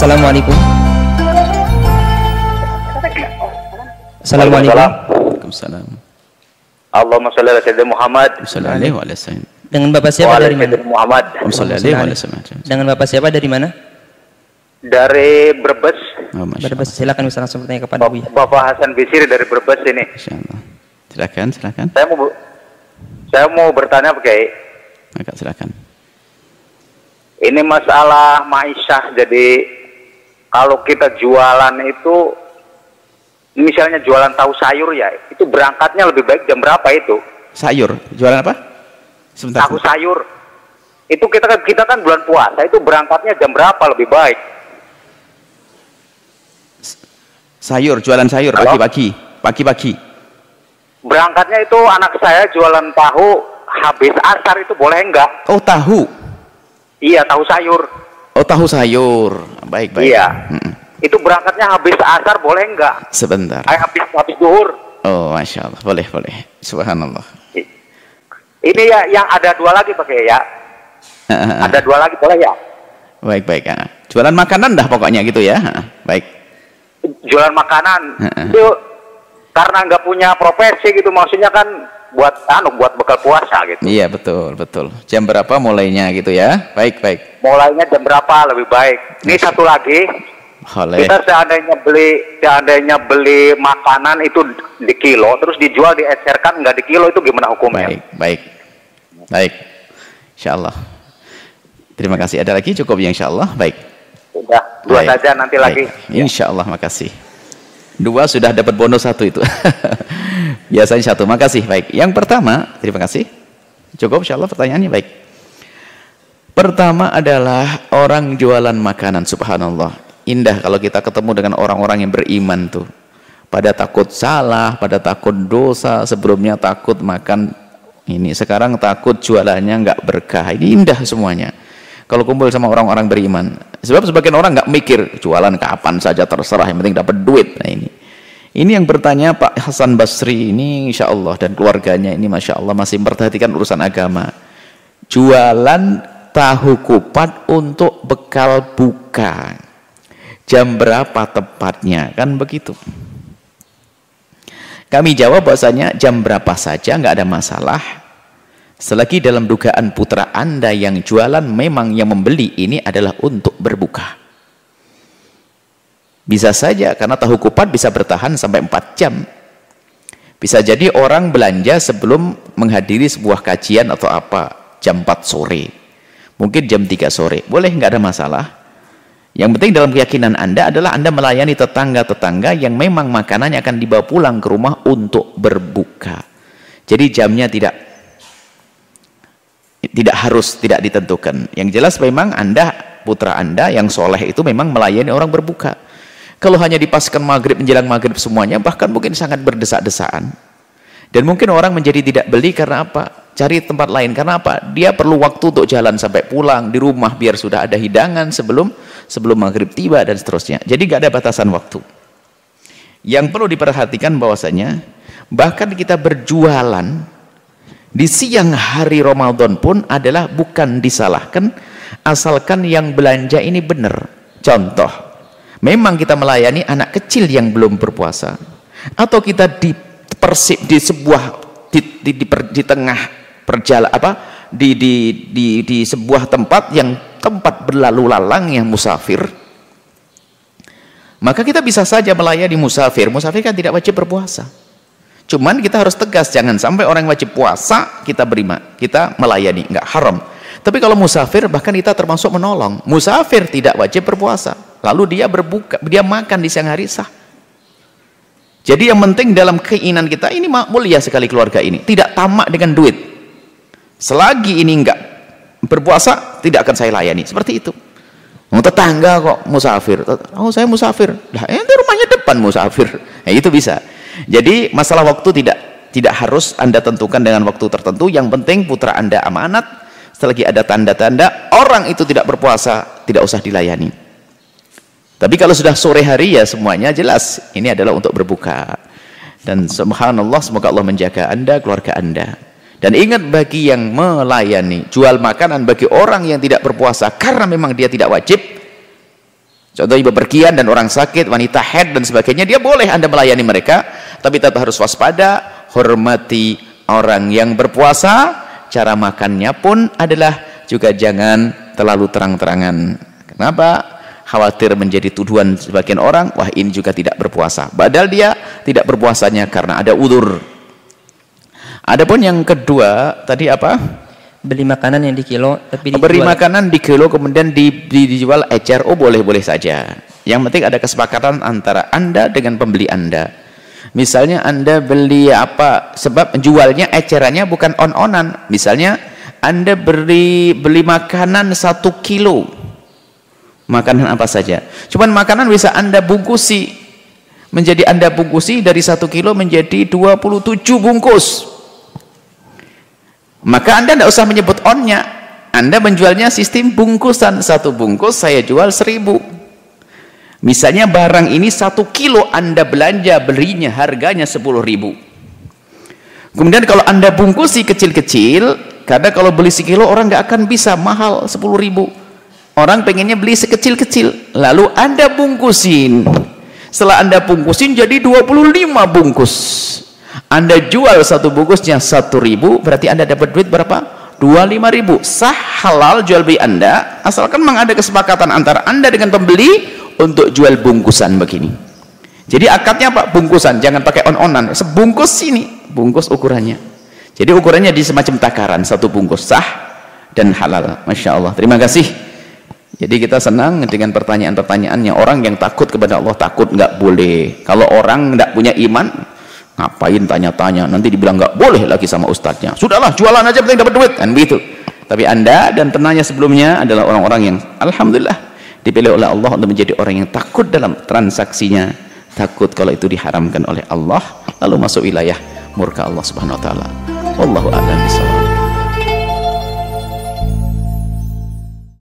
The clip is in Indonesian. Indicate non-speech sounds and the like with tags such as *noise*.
Assalamualaikum. Assalamualaikum. Waalaikumsalam. Allahumma sholli ala sayyidina Muhammad. Sallallahu alaihi wa sallam. Dengan Bapak siapa dari mana? Muhammad. Sallallahu alaihi wa sallam. Dengan Bapak siapa dari mana? Dari Brebes. Oh, Bapak Allah. silakan bisa langsung bertanya kepada Bap- Buya. Bapak Hasan Bisiri dari Brebes ini. Masya Allah. Silakan, silakan. Saya mau bu- saya mau bertanya Pak Kiai. Maka silakan. Ini masalah ma'isyah. Jadi kalau kita jualan itu misalnya jualan tahu sayur ya, itu berangkatnya lebih baik jam berapa itu? Sayur, jualan apa? Sebentar. Tahu sayur. Itu kita kan kita kan bulan puasa itu berangkatnya jam berapa lebih baik? Sayur, jualan sayur pagi-pagi. Pagi-pagi. Berangkatnya itu anak saya jualan tahu habis asar itu boleh enggak? Oh, tahu. Iya, tahu sayur. Oh, tahu sayur. Baik, baik. Iya. Mm-mm. Itu berangkatnya habis asar boleh enggak? Sebentar. Eh, habis habis duhur. Oh, Masya Allah. Boleh, boleh. Subhanallah. Ini ya yang ada dua lagi pakai ya. *laughs* Ada dua lagi boleh ya? Baik, baik. ah. Jualan makanan dah pokoknya gitu ya. Baik. Jualan makanan *laughs* itu karena nggak punya profesi gitu maksudnya kan buat anu buat bekal puasa gitu. Iya, betul, betul. Jam berapa mulainya gitu ya? Baik, baik. Mulainya jam berapa lebih baik? Ini satu lagi Boleh. kita seandainya beli seandainya beli makanan itu di kilo terus dijual diecerkan nggak di kilo itu gimana hukumnya? Baik, baik. Baik. Insya Allah. Terima kasih. Ada lagi cukup ya insya Allah. Baik. Sudah dua Baik. saja nanti Baik. lagi. Insya Allah, makasih. Dua sudah dapat bonus satu itu. *laughs* Biasanya satu. Makasih. Baik. Yang pertama, terima kasih. Cukup insya Allah pertanyaannya baik. Pertama adalah orang jualan makanan. Subhanallah. Indah kalau kita ketemu dengan orang-orang yang beriman tuh. Pada takut salah, pada takut dosa, sebelumnya takut makan ini. Sekarang takut jualannya nggak berkah. Ini indah semuanya kalau kumpul sama orang-orang beriman sebab sebagian orang nggak mikir jualan kapan saja terserah yang penting dapat duit nah ini ini yang bertanya Pak Hasan Basri ini insya Allah dan keluarganya ini Masya Allah masih memperhatikan urusan agama. Jualan tahu kupat untuk bekal buka. Jam berapa tepatnya? Kan begitu. Kami jawab bahwasanya jam berapa saja nggak ada masalah. Selagi dalam dugaan putra anda yang jualan memang yang membeli ini adalah untuk berbuka. Bisa saja karena tahu kupat bisa bertahan sampai 4 jam. Bisa jadi orang belanja sebelum menghadiri sebuah kajian atau apa jam 4 sore. Mungkin jam 3 sore. Boleh nggak ada masalah. Yang penting dalam keyakinan anda adalah anda melayani tetangga-tetangga yang memang makanannya akan dibawa pulang ke rumah untuk berbuka. Jadi jamnya tidak tidak harus tidak ditentukan yang jelas memang anda putra anda yang soleh itu memang melayani orang berbuka kalau hanya dipaskan maghrib menjelang maghrib semuanya bahkan mungkin sangat berdesak-desaan. Dan mungkin orang menjadi tidak beli karena apa? Cari tempat lain. Karena apa? Dia perlu waktu untuk jalan sampai pulang di rumah biar sudah ada hidangan sebelum sebelum maghrib tiba dan seterusnya. Jadi gak ada batasan waktu. Yang perlu diperhatikan bahwasanya bahkan kita berjualan di siang hari Ramadan pun adalah bukan disalahkan asalkan yang belanja ini benar. Contoh memang kita melayani anak kecil yang belum berpuasa atau kita di persip di sebuah di, di, di, per- di tengah perjalanan apa di, di, di, di sebuah tempat yang tempat berlalu lalang yang musafir maka kita bisa saja melayani musafir musafir kan tidak wajib berpuasa Cuman kita harus tegas, jangan sampai orang yang wajib puasa kita beri ma- kita melayani, nggak haram. Tapi kalau musafir bahkan kita termasuk menolong. Musafir tidak wajib berpuasa. Lalu dia berbuka, dia makan di siang hari sah. Jadi yang penting dalam keinginan kita ini mulia sekali keluarga ini, tidak tamak dengan duit. Selagi ini enggak berpuasa, tidak akan saya layani. Seperti itu. Mau tetangga kok musafir. Oh saya musafir. Lah ente rumahnya depan musafir. Nah, *laughs* itu bisa. Jadi masalah waktu tidak tidak harus Anda tentukan dengan waktu tertentu. Yang penting putra Anda amanat. Selagi ada tanda-tanda orang itu tidak berpuasa, tidak usah dilayani. Tapi kalau sudah sore hari ya semuanya jelas. Ini adalah untuk berbuka. Dan subhanallah semoga Allah menjaga Anda, keluarga Anda. Dan ingat bagi yang melayani jual makanan bagi orang yang tidak berpuasa karena memang dia tidak wajib. Contohnya bepergian dan orang sakit wanita head dan sebagainya dia boleh anda melayani mereka. Tapi tetap harus waspada hormati orang yang berpuasa. Cara makannya pun adalah juga jangan terlalu terang-terangan. Kenapa khawatir menjadi tuduhan sebagian orang wah ini juga tidak berpuasa. Padahal dia tidak berpuasanya karena ada udur. Adapun yang kedua tadi apa? Beli makanan yang di kilo tapi beri dijual. makanan di kilo kemudian di, di- dijual ecer oh boleh boleh saja. Yang penting ada kesepakatan antara anda dengan pembeli anda. Misalnya anda beli apa sebab jualnya ecerannya bukan on-onan. Misalnya anda beri beli makanan satu kilo makanan apa saja. Cuman makanan bisa anda bungkusi. Menjadi anda bungkusi dari satu kilo menjadi 27 bungkus. Maka anda tidak usah menyebut onnya. Anda menjualnya sistem bungkusan. Satu bungkus saya jual seribu. Misalnya barang ini satu kilo anda belanja belinya harganya sepuluh ribu. Kemudian kalau anda bungkusi kecil-kecil karena kalau beli sekilo orang nggak akan bisa mahal sepuluh ribu orang pengennya beli sekecil-kecil. Lalu anda bungkusin. Setelah anda bungkusin jadi 25 bungkus. Anda jual satu bungkusnya satu ribu berarti anda dapat duit berapa? 25 ribu. Sah halal jual beli anda asalkan memang ada kesepakatan antara anda dengan pembeli untuk jual bungkusan begini. Jadi akadnya apa? Bungkusan jangan pakai on-onan. Sebungkus sini bungkus ukurannya. Jadi ukurannya di semacam takaran satu bungkus sah dan halal. Masya Allah. Terima kasih jadi kita senang dengan pertanyaan-pertanyaannya. Orang yang takut kepada Allah takut nggak boleh. Kalau orang nggak punya iman ngapain tanya-tanya? Nanti dibilang nggak boleh lagi sama ustadznya. Sudahlah jualan aja penting dapat duit. Kan begitu. Tapi anda dan penanya sebelumnya adalah orang-orang yang Alhamdulillah dipilih oleh Allah untuk menjadi orang yang takut dalam transaksinya. Takut kalau itu diharamkan oleh Allah lalu masuk wilayah murka Allah subhanahu wa ta'ala. Wallahu a'lam bishawab